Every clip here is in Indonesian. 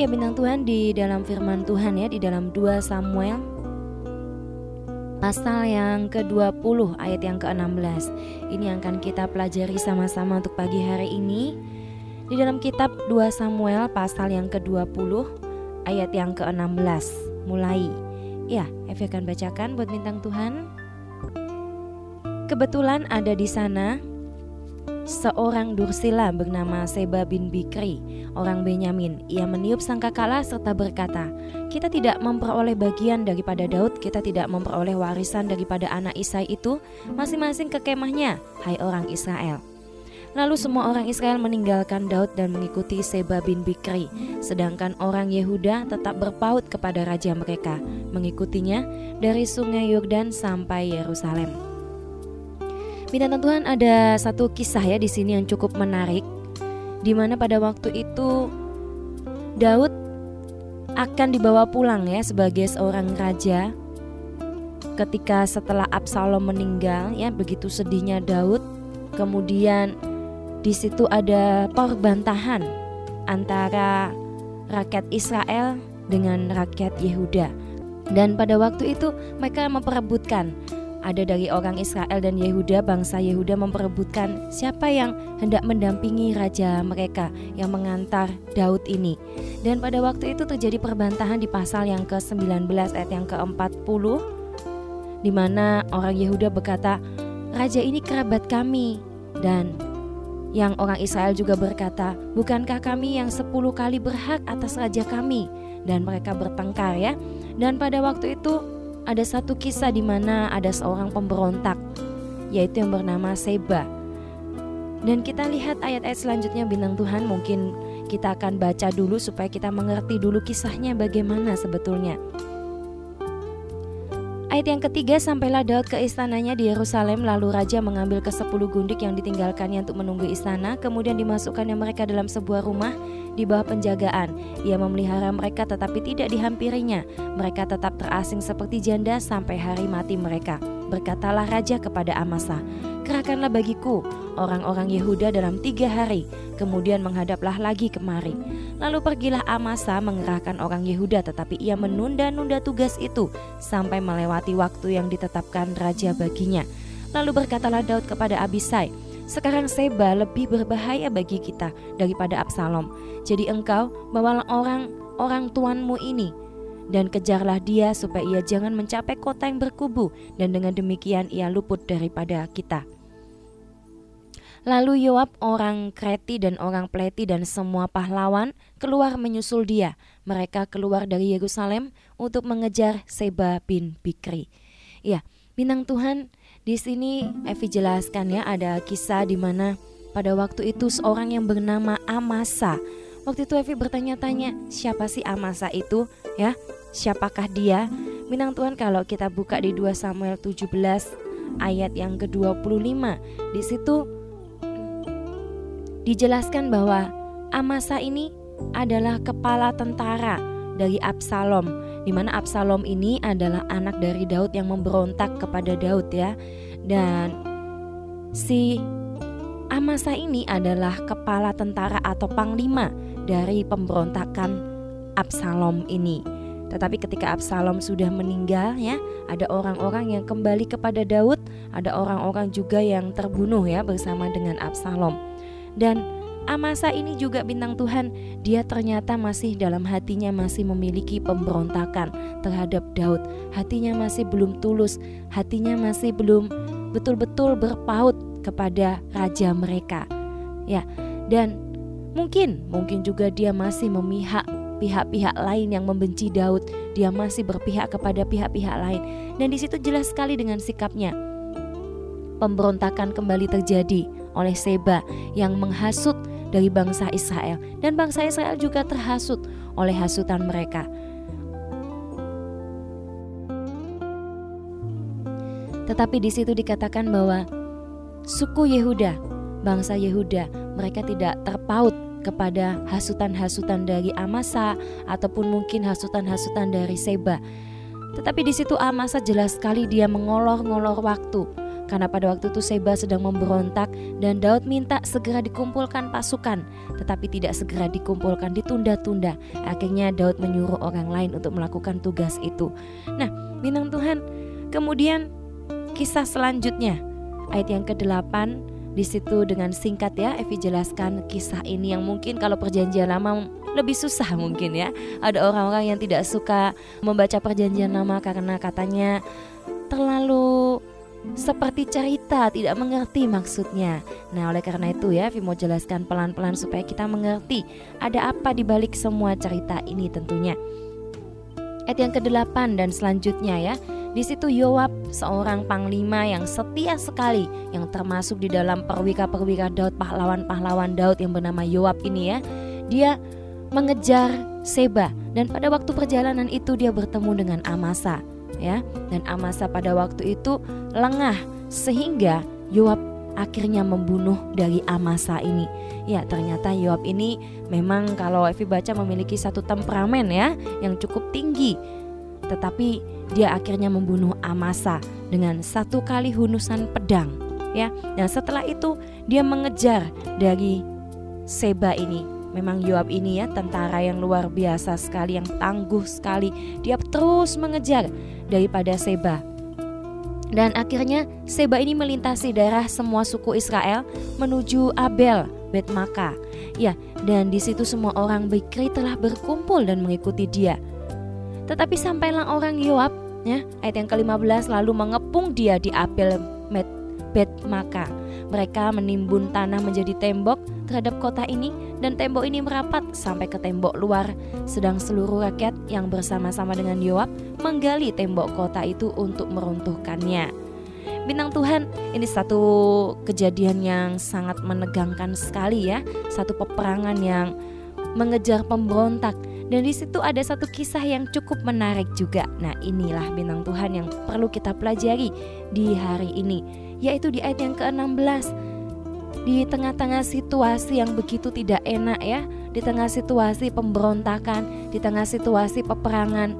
Iya bintang Tuhan di dalam firman Tuhan ya di dalam 2 Samuel pasal yang ke-20 ayat yang ke-16. Ini yang akan kita pelajari sama-sama untuk pagi hari ini. Di dalam kitab 2 Samuel pasal yang ke-20 ayat yang ke-16. Mulai. Ya, Evi akan bacakan buat bintang Tuhan. Kebetulan ada di sana seorang Dursila bernama Seba bin Bikri, orang Benyamin. Ia meniup sangkakala serta berkata, "Kita tidak memperoleh bagian daripada Daud, kita tidak memperoleh warisan daripada anak Isai itu, masing-masing ke kemahnya, hai orang Israel." Lalu semua orang Israel meninggalkan Daud dan mengikuti Seba bin Bikri, sedangkan orang Yehuda tetap berpaut kepada raja mereka, mengikutinya dari sungai Yordan sampai Yerusalem. Bintang Tuhan ada satu kisah ya di sini yang cukup menarik di mana pada waktu itu Daud akan dibawa pulang ya sebagai seorang raja. Ketika setelah Absalom meninggal ya begitu sedihnya Daud kemudian di situ ada perbantahan antara rakyat Israel dengan rakyat Yehuda. Dan pada waktu itu mereka memperebutkan ada dari orang Israel dan Yehuda, bangsa Yehuda memperebutkan siapa yang hendak mendampingi raja mereka yang mengantar Daud ini. Dan pada waktu itu terjadi perbantahan di pasal yang ke-19 ayat yang ke-40 di mana orang Yehuda berkata, "Raja ini kerabat kami." Dan yang orang Israel juga berkata, "Bukankah kami yang sepuluh kali berhak atas raja kami?" Dan mereka bertengkar ya. Dan pada waktu itu ada satu kisah di mana ada seorang pemberontak, yaitu yang bernama Seba. Dan kita lihat ayat-ayat selanjutnya bintang Tuhan mungkin kita akan baca dulu supaya kita mengerti dulu kisahnya bagaimana sebetulnya. Ayat yang ketiga sampailah Daud ke istananya di Yerusalem lalu raja mengambil ke sepuluh gundik yang ditinggalkannya untuk menunggu istana kemudian dimasukkannya mereka dalam sebuah rumah di bawah penjagaan. Ia memelihara mereka tetapi tidak dihampirinya. Mereka tetap terasing seperti janda sampai hari mati mereka. Berkatalah raja kepada Amasa, kerahkanlah bagiku orang-orang Yehuda dalam tiga hari, kemudian menghadaplah lagi kemari. Lalu pergilah Amasa mengerahkan orang Yehuda tetapi ia menunda-nunda tugas itu sampai melewati waktu yang ditetapkan raja baginya. Lalu berkatalah Daud kepada Abisai, sekarang Seba lebih berbahaya bagi kita daripada Absalom. Jadi engkau bawalah orang orang tuanmu ini dan kejarlah dia supaya ia jangan mencapai kota yang berkubu dan dengan demikian ia luput daripada kita. Lalu Yoab orang Kreti dan orang Pleti dan semua pahlawan keluar menyusul dia. Mereka keluar dari Yerusalem untuk mengejar Seba bin Bikri. Ya, bintang Tuhan di sini Evi jelaskan ya ada kisah di mana pada waktu itu seorang yang bernama Amasa. Waktu itu Evi bertanya-tanya, siapa sih Amasa itu? Ya, siapakah dia? Minang Tuhan kalau kita buka di 2 Samuel 17 ayat yang ke-25. Di situ dijelaskan bahwa Amasa ini adalah kepala tentara dari Absalom di mana Absalom ini adalah anak dari Daud yang memberontak kepada Daud ya. Dan si Amasa ini adalah kepala tentara atau panglima dari pemberontakan Absalom ini. Tetapi ketika Absalom sudah meninggal ya, ada orang-orang yang kembali kepada Daud, ada orang-orang juga yang terbunuh ya bersama dengan Absalom. Dan Amasa ini juga bintang Tuhan, dia ternyata masih dalam hatinya masih memiliki pemberontakan terhadap Daud. Hatinya masih belum tulus, hatinya masih belum betul-betul berpaut kepada raja mereka. Ya, dan mungkin mungkin juga dia masih memihak pihak-pihak lain yang membenci Daud. Dia masih berpihak kepada pihak-pihak lain. Dan di situ jelas sekali dengan sikapnya. Pemberontakan kembali terjadi oleh Seba yang menghasut dari bangsa Israel dan bangsa Israel juga terhasut oleh hasutan mereka. Tetapi di situ dikatakan bahwa suku Yehuda, bangsa Yehuda, mereka tidak terpaut kepada hasutan-hasutan dari Amasa ataupun mungkin hasutan-hasutan dari Seba. Tetapi di situ Amasa jelas sekali dia mengolor-ngolor waktu karena pada waktu itu Seba sedang memberontak dan Daud minta segera dikumpulkan pasukan. Tetapi tidak segera dikumpulkan ditunda-tunda. Akhirnya Daud menyuruh orang lain untuk melakukan tugas itu. Nah bintang Tuhan kemudian kisah selanjutnya. Ayat yang ke-8 di situ dengan singkat ya Evi jelaskan kisah ini yang mungkin kalau perjanjian lama lebih susah mungkin ya. Ada orang-orang yang tidak suka membaca perjanjian lama karena katanya terlalu seperti cerita, tidak mengerti maksudnya. Nah, oleh karena itu ya, Vi mau jelaskan pelan-pelan supaya kita mengerti ada apa di balik semua cerita ini tentunya. Ayat yang ke-8 dan selanjutnya ya. Di situ Yoab, seorang panglima yang setia sekali, yang termasuk di dalam perwika-perwika Daud, pahlawan-pahlawan Daud yang bernama Yoab ini ya. Dia mengejar Seba dan pada waktu perjalanan itu dia bertemu dengan Amasa ya dan Amasa pada waktu itu lengah sehingga Yoab akhirnya membunuh dari Amasa ini. Ya, ternyata Yoab ini memang kalau Evi baca memiliki satu temperamen ya yang cukup tinggi. Tetapi dia akhirnya membunuh Amasa dengan satu kali hunusan pedang ya. Dan setelah itu dia mengejar dari Seba ini Memang Yoab ini ya tentara yang luar biasa sekali, yang tangguh sekali. Dia terus mengejar daripada Seba. Dan akhirnya Seba ini melintasi daerah semua suku Israel menuju Abel, Bet Maka. Ya, dan di situ semua orang Bikri telah berkumpul dan mengikuti dia. Tetapi sampailah orang Yoab, ya, ayat yang ke-15 lalu mengepung dia di Abel Bet Maka. Mereka menimbun tanah menjadi tembok terhadap kota ini dan tembok ini merapat sampai ke tembok luar. Sedang seluruh rakyat yang bersama-sama dengan Yoab menggali tembok kota itu untuk meruntuhkannya. Bintang Tuhan, ini satu kejadian yang sangat menegangkan sekali ya, satu peperangan yang mengejar pemberontak dan di situ ada satu kisah yang cukup menarik juga. Nah, inilah bintang Tuhan yang perlu kita pelajari di hari ini, yaitu di ayat yang ke-16 di tengah-tengah situasi yang begitu tidak enak ya, di tengah situasi pemberontakan, di tengah situasi peperangan.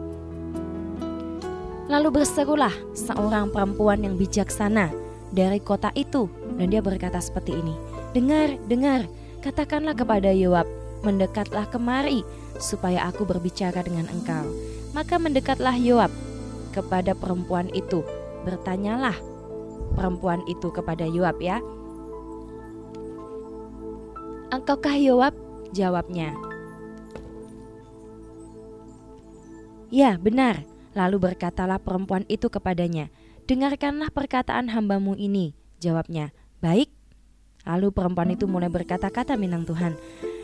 Lalu berserulah seorang perempuan yang bijaksana dari kota itu dan dia berkata seperti ini, "Dengar, dengar, katakanlah kepada Yoab, mendekatlah kemari supaya aku berbicara dengan engkau." Maka mendekatlah Yoab kepada perempuan itu. Bertanyalah perempuan itu kepada Yoab ya, Engkaukah Yoab? Jawabnya. Ya, benar. Lalu berkatalah perempuan itu kepadanya, Dengarkanlah perkataan hambamu ini. Jawabnya, Baik. Lalu perempuan itu mulai berkata-kata minang Tuhan,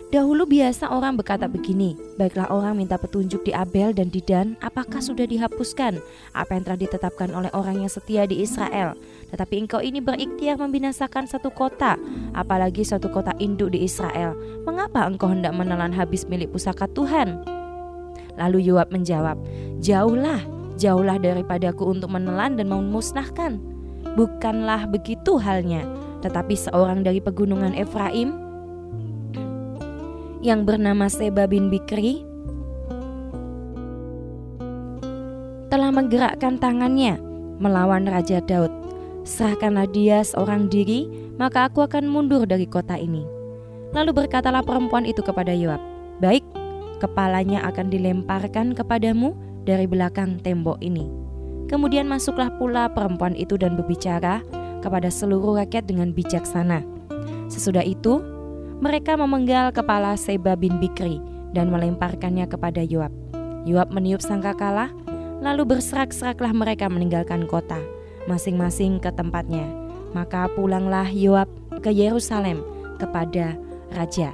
Dahulu biasa orang berkata begini, baiklah orang minta petunjuk di Abel dan di Dan, apakah sudah dihapuskan apa yang telah ditetapkan oleh orang yang setia di Israel. Tetapi engkau ini berikhtiar membinasakan satu kota, apalagi satu kota induk di Israel. Mengapa engkau hendak menelan habis milik pusaka Tuhan? Lalu Yoab menjawab, Jauhlah, jauhlah daripadaku untuk menelan dan memusnahkan. Bukanlah begitu halnya, tetapi seorang dari pegunungan Efraim yang bernama Seba bin Bikri telah menggerakkan tangannya melawan Raja Daud. Serahkanlah dia seorang diri, maka aku akan mundur dari kota ini. Lalu berkatalah perempuan itu kepada Yoab, "Baik, kepalanya akan dilemparkan kepadamu dari belakang tembok ini." Kemudian masuklah pula perempuan itu dan berbicara kepada seluruh rakyat dengan bijaksana. Sesudah itu, mereka memenggal kepala Seba bin Bikri dan melemparkannya kepada Yoab. Yoab meniup sangkakala, lalu berserak-seraklah mereka meninggalkan kota, masing-masing ke tempatnya. Maka pulanglah Yoab ke Yerusalem kepada raja.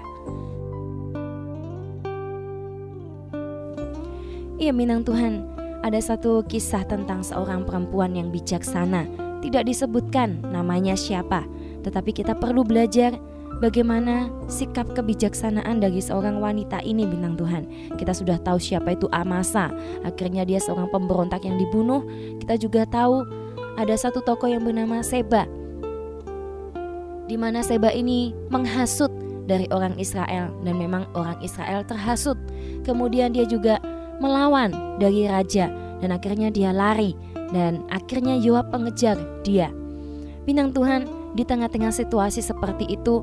Iya minang Tuhan, ada satu kisah tentang seorang perempuan yang bijaksana. Tidak disebutkan namanya siapa, tetapi kita perlu belajar Bagaimana sikap kebijaksanaan dari seorang wanita ini bintang Tuhan Kita sudah tahu siapa itu Amasa Akhirnya dia seorang pemberontak yang dibunuh Kita juga tahu ada satu tokoh yang bernama Seba di mana Seba ini menghasut dari orang Israel dan memang orang Israel terhasut. Kemudian dia juga melawan dari raja dan akhirnya dia lari dan akhirnya Yoab mengejar dia. Bintang Tuhan, di tengah-tengah situasi seperti itu,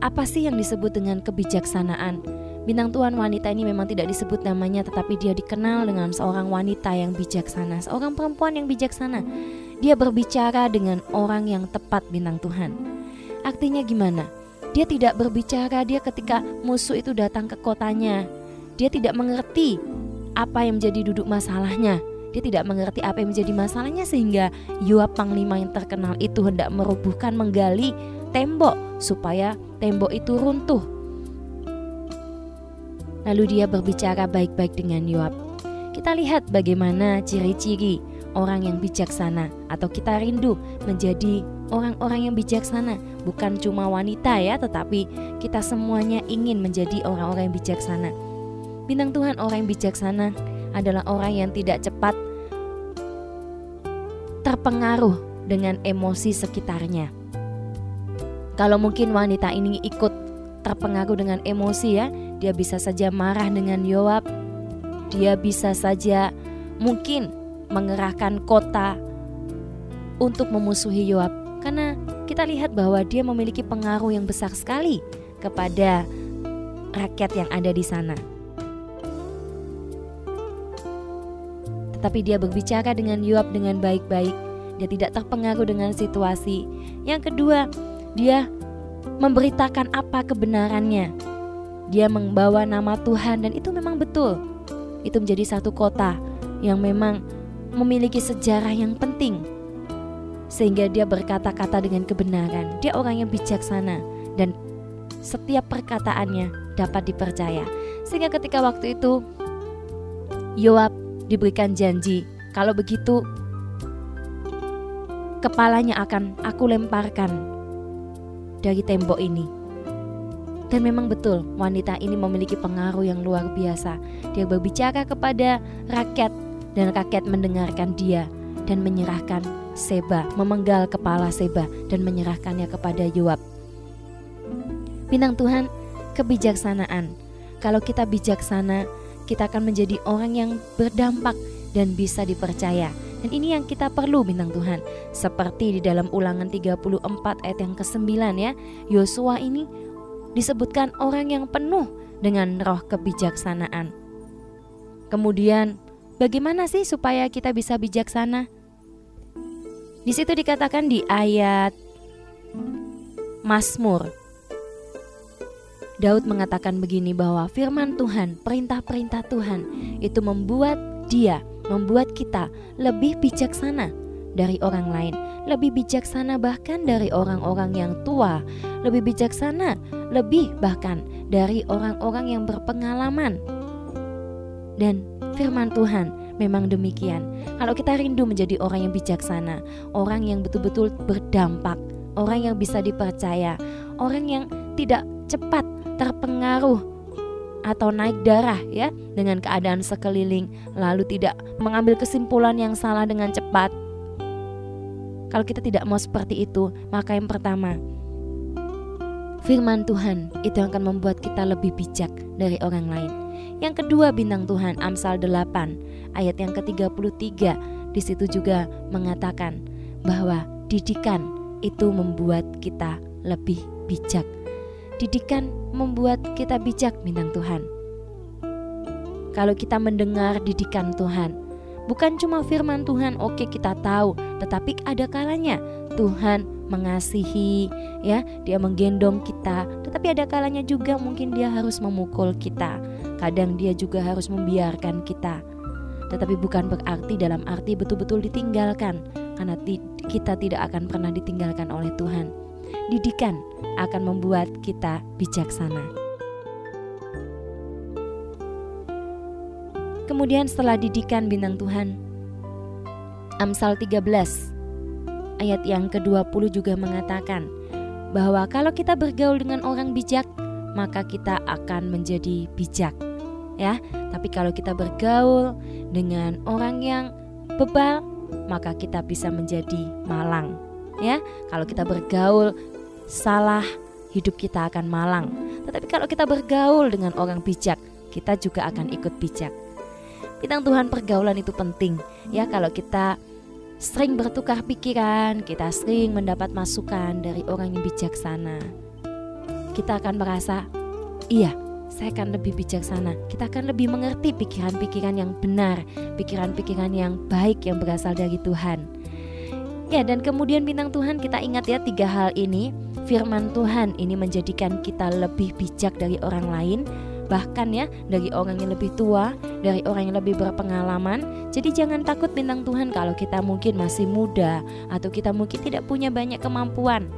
apa sih yang disebut dengan kebijaksanaan? Bintang Tuhan wanita ini memang tidak disebut namanya tetapi dia dikenal dengan seorang wanita yang bijaksana, seorang perempuan yang bijaksana. Dia berbicara dengan orang yang tepat bintang Tuhan. Artinya gimana? Dia tidak berbicara dia ketika musuh itu datang ke kotanya. Dia tidak mengerti apa yang menjadi duduk masalahnya. Dia tidak mengerti apa yang menjadi masalahnya sehingga Yoab panglima yang terkenal itu hendak merobohkan menggali tembok supaya tembok itu runtuh. Lalu dia berbicara baik-baik dengan Yoab. Kita lihat bagaimana ciri-ciri orang yang bijaksana atau kita rindu menjadi orang-orang yang bijaksana bukan cuma wanita ya tetapi kita semuanya ingin menjadi orang-orang yang bijaksana bintang Tuhan orang yang bijaksana adalah orang yang tidak cepat terpengaruh dengan emosi sekitarnya. Kalau mungkin wanita ini ikut terpengaruh dengan emosi ya, dia bisa saja marah dengan Yoab. Dia bisa saja mungkin mengerahkan kota untuk memusuhi Yoab karena kita lihat bahwa dia memiliki pengaruh yang besar sekali kepada rakyat yang ada di sana. Tetapi dia berbicara dengan Yoab dengan baik-baik. Dia tidak terpengaruh dengan situasi. Yang kedua, dia memberitakan apa kebenarannya. Dia membawa nama Tuhan dan itu memang betul. Itu menjadi satu kota yang memang memiliki sejarah yang penting. Sehingga dia berkata-kata dengan kebenaran. Dia orang yang bijaksana dan setiap perkataannya dapat dipercaya. Sehingga ketika waktu itu Yoab diberikan janji, kalau begitu kepalanya akan aku lemparkan dari tembok ini. Dan memang betul, wanita ini memiliki pengaruh yang luar biasa. Dia berbicara kepada rakyat, dan rakyat mendengarkan dia dan menyerahkan Seba, memenggal kepala Seba dan menyerahkannya kepada Yoab. Bintang Tuhan, kebijaksanaan. Kalau kita bijaksana, kita akan menjadi orang yang berdampak dan bisa dipercaya. Dan ini yang kita perlu bintang Tuhan. Seperti di dalam ulangan 34 ayat yang ke-9 ya. Yosua ini disebutkan orang yang penuh dengan roh kebijaksanaan. Kemudian bagaimana sih supaya kita bisa bijaksana? Di situ dikatakan di ayat Mazmur Daud mengatakan begini bahwa firman Tuhan, perintah-perintah Tuhan itu membuat dia, membuat kita lebih bijaksana dari orang lain, lebih bijaksana bahkan dari orang-orang yang tua, lebih bijaksana, lebih bahkan dari orang-orang yang berpengalaman. Dan firman Tuhan memang demikian. Kalau kita rindu menjadi orang yang bijaksana, orang yang betul-betul berdampak, orang yang bisa dipercaya, orang yang tidak cepat terpengaruh atau naik darah ya dengan keadaan sekeliling lalu tidak mengambil kesimpulan yang salah dengan cepat. Kalau kita tidak mau seperti itu, maka yang pertama firman Tuhan itu akan membuat kita lebih bijak dari orang lain. Yang kedua bintang Tuhan Amsal 8 ayat yang ke-33 di situ juga mengatakan bahwa didikan itu membuat kita lebih bijak Didikan membuat kita bijak bintang Tuhan. Kalau kita mendengar didikan Tuhan, bukan cuma firman Tuhan, oke kita tahu, tetapi ada kalanya Tuhan mengasihi, ya, dia menggendong kita, tetapi ada kalanya juga mungkin dia harus memukul kita. Kadang dia juga harus membiarkan kita. Tetapi bukan berarti dalam arti betul-betul ditinggalkan, karena kita tidak akan pernah ditinggalkan oleh Tuhan didikan akan membuat kita bijaksana. Kemudian setelah didikan bintang Tuhan, Amsal 13 ayat yang ke-20 juga mengatakan bahwa kalau kita bergaul dengan orang bijak, maka kita akan menjadi bijak. Ya, tapi kalau kita bergaul dengan orang yang bebal, maka kita bisa menjadi malang. Ya, kalau kita bergaul salah, hidup kita akan malang. Tetapi kalau kita bergaul dengan orang bijak, kita juga akan ikut bijak. Bintang Tuhan pergaulan itu penting ya kalau kita sering bertukar pikiran, kita sering mendapat masukan dari orang yang bijaksana. Kita akan merasa, iya, saya akan lebih bijaksana. Kita akan lebih mengerti pikiran-pikiran yang benar, pikiran-pikiran yang baik yang berasal dari Tuhan. Ya, dan kemudian bintang Tuhan kita ingat ya tiga hal ini. Firman Tuhan ini menjadikan kita lebih bijak dari orang lain, bahkan ya dari orang yang lebih tua, dari orang yang lebih berpengalaman. Jadi jangan takut bintang Tuhan kalau kita mungkin masih muda atau kita mungkin tidak punya banyak kemampuan.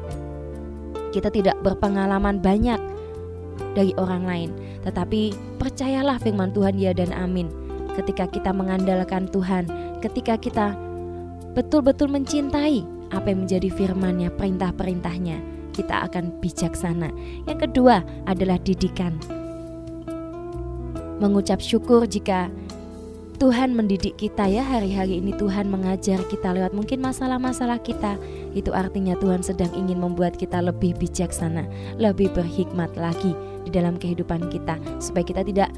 Kita tidak berpengalaman banyak dari orang lain, tetapi percayalah firman Tuhan ya dan amin. Ketika kita mengandalkan Tuhan, ketika kita betul-betul mencintai apa yang menjadi firman-Nya, perintah-perintahnya, kita akan bijaksana. Yang kedua adalah didikan. Mengucap syukur jika Tuhan mendidik kita ya. Hari-hari ini Tuhan mengajar kita lewat mungkin masalah-masalah kita. Itu artinya Tuhan sedang ingin membuat kita lebih bijaksana lebih berhikmat lagi di dalam kehidupan kita. Supaya kita tidak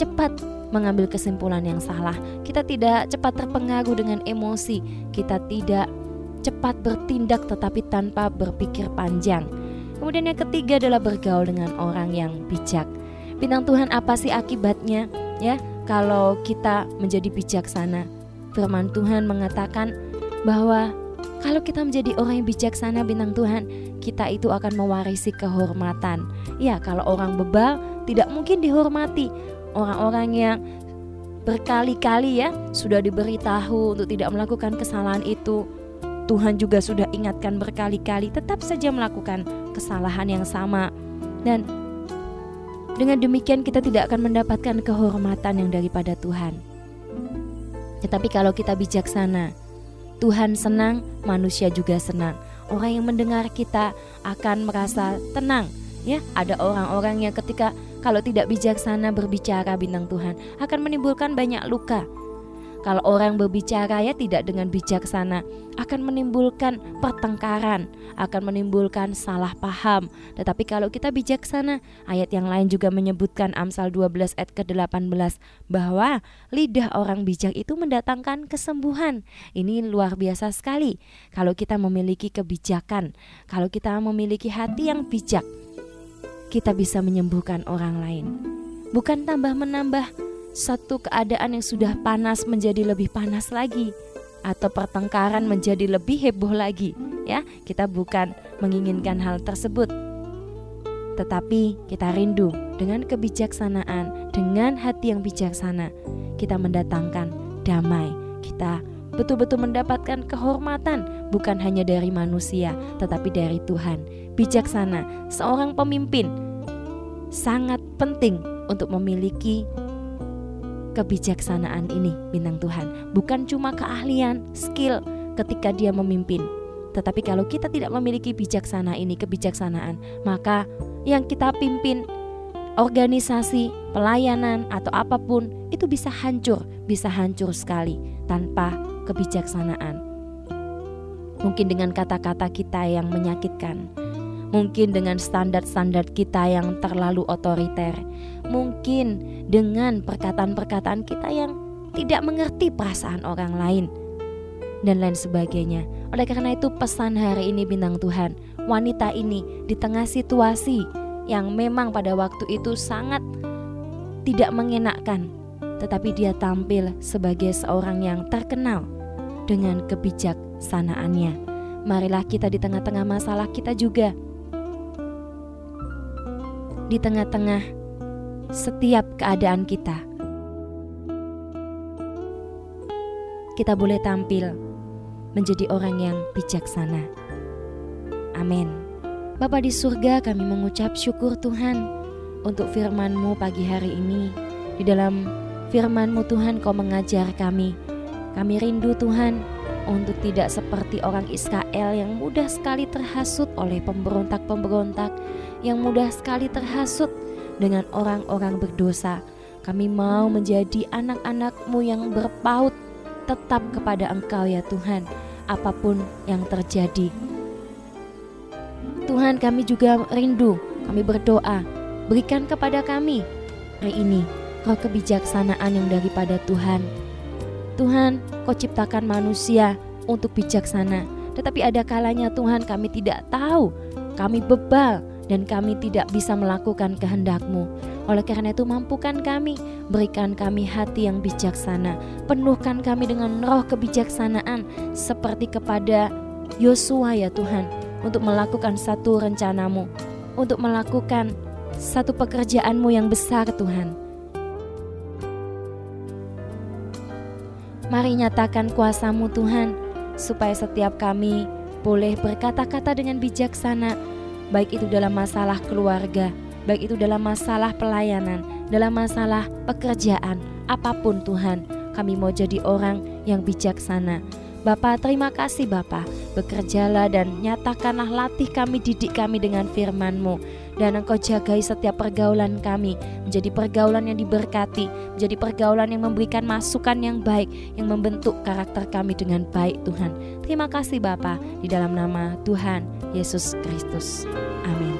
cepat mengambil kesimpulan yang salah kita tidak cepat terpengaruh dengan emosi kita tidak cepat bertindak tetapi tanpa berpikir panjang kemudian yang ketiga adalah bergaul dengan orang yang bijak Bintang Tuhan apa sih akibatnya ya kalau kita menjadi bijaksana? Firman Tuhan mengatakan bahwa kalau kita menjadi orang yang bijaksana bintang Tuhan, kita itu akan mewarisi kehormatan. Ya, kalau orang bebal tidak mungkin dihormati. Orang-orang yang berkali-kali ya sudah diberitahu untuk tidak melakukan kesalahan itu. Tuhan juga sudah ingatkan berkali-kali tetap saja melakukan kesalahan yang sama. Dan dengan demikian kita tidak akan mendapatkan kehormatan yang daripada Tuhan. Tetapi kalau kita bijaksana, Tuhan senang, manusia juga senang. Orang yang mendengar kita akan merasa tenang. Ya, ada orang-orang yang ketika kalau tidak bijaksana berbicara bintang Tuhan akan menimbulkan banyak luka. Kalau orang berbicara ya tidak dengan bijaksana akan menimbulkan pertengkaran, akan menimbulkan salah paham. Tetapi kalau kita bijaksana, ayat yang lain juga menyebutkan Amsal 12 ayat ke-18 bahwa lidah orang bijak itu mendatangkan kesembuhan. Ini luar biasa sekali. Kalau kita memiliki kebijakan, kalau kita memiliki hati yang bijak, kita bisa menyembuhkan orang lain. Bukan tambah menambah satu keadaan yang sudah panas menjadi lebih panas lagi atau pertengkaran menjadi lebih heboh lagi ya. Kita bukan menginginkan hal tersebut. Tetapi kita rindu dengan kebijaksanaan dengan hati yang bijaksana kita mendatangkan damai. Kita betul-betul mendapatkan kehormatan bukan hanya dari manusia tetapi dari Tuhan bijaksana seorang pemimpin sangat penting untuk memiliki kebijaksanaan ini bintang Tuhan bukan cuma keahlian, skill ketika dia memimpin. Tetapi kalau kita tidak memiliki bijaksana ini, kebijaksanaan, maka yang kita pimpin organisasi, pelayanan atau apa pun itu bisa hancur, bisa hancur sekali tanpa kebijaksanaan. Mungkin dengan kata-kata kita yang menyakitkan, mungkin dengan standar-standar kita yang terlalu otoriter, mungkin dengan perkataan-perkataan kita yang tidak mengerti perasaan orang lain, dan lain sebagainya. Oleh karena itu, pesan hari ini, bintang Tuhan, wanita ini di tengah situasi yang memang pada waktu itu sangat tidak mengenakkan, tetapi dia tampil sebagai seorang yang terkenal dengan kebijaksanaannya. Marilah kita di tengah-tengah masalah kita juga di tengah-tengah setiap keadaan kita. Kita boleh tampil menjadi orang yang bijaksana. Amin. Bapa di surga kami mengucap syukur Tuhan untuk firman-Mu pagi hari ini. Di dalam firman-Mu Tuhan kau mengajar kami. Kami rindu Tuhan untuk tidak seperti orang Israel yang mudah sekali terhasut oleh pemberontak-pemberontak yang mudah sekali terhasut dengan orang-orang berdosa. Kami mau menjadi anak-anakmu yang berpaut tetap kepada Engkau ya Tuhan, apa pun yang terjadi. Tuhan kami juga rindu, kami berdoa, berikan kepada kami hari ini roh kebijaksanaan yang daripada Tuhan. Tuhan, kau ciptakan manusia untuk bijaksana. Tetapi ada kalanya Tuhan kami tidak tahu, kami bebal dan kami tidak bisa melakukan kehendak-Mu. Oleh karena itu mampukan kami, berikan kami hati yang bijaksana, penuhkan kami dengan roh kebijaksanaan seperti kepada Yosua ya Tuhan, untuk melakukan satu rencanamu, untuk melakukan satu pekerjaanmu yang besar Tuhan. Mari nyatakan kuasamu Tuhan, supaya setiap kami boleh berkata-kata dengan bijaksana, baik itu dalam masalah keluarga, baik itu dalam masalah pelayanan, dalam masalah pekerjaan, apa pun Tuhan, kami mau jadi orang yang bijaksana. Bapak, terima kasih Bapak. Bekerjalah dan nyatakanlah latih kami, didik kami dengan firman-Mu. Dan Engkau jagai setiap pergaulan kami menjadi pergaulan yang diberkati, menjadi pergaulan yang memberikan masukan yang baik, yang membentuk karakter kami dengan baik Tuhan. Terima kasih Bapak, di dalam nama Tuhan Yesus Kristus. Amin.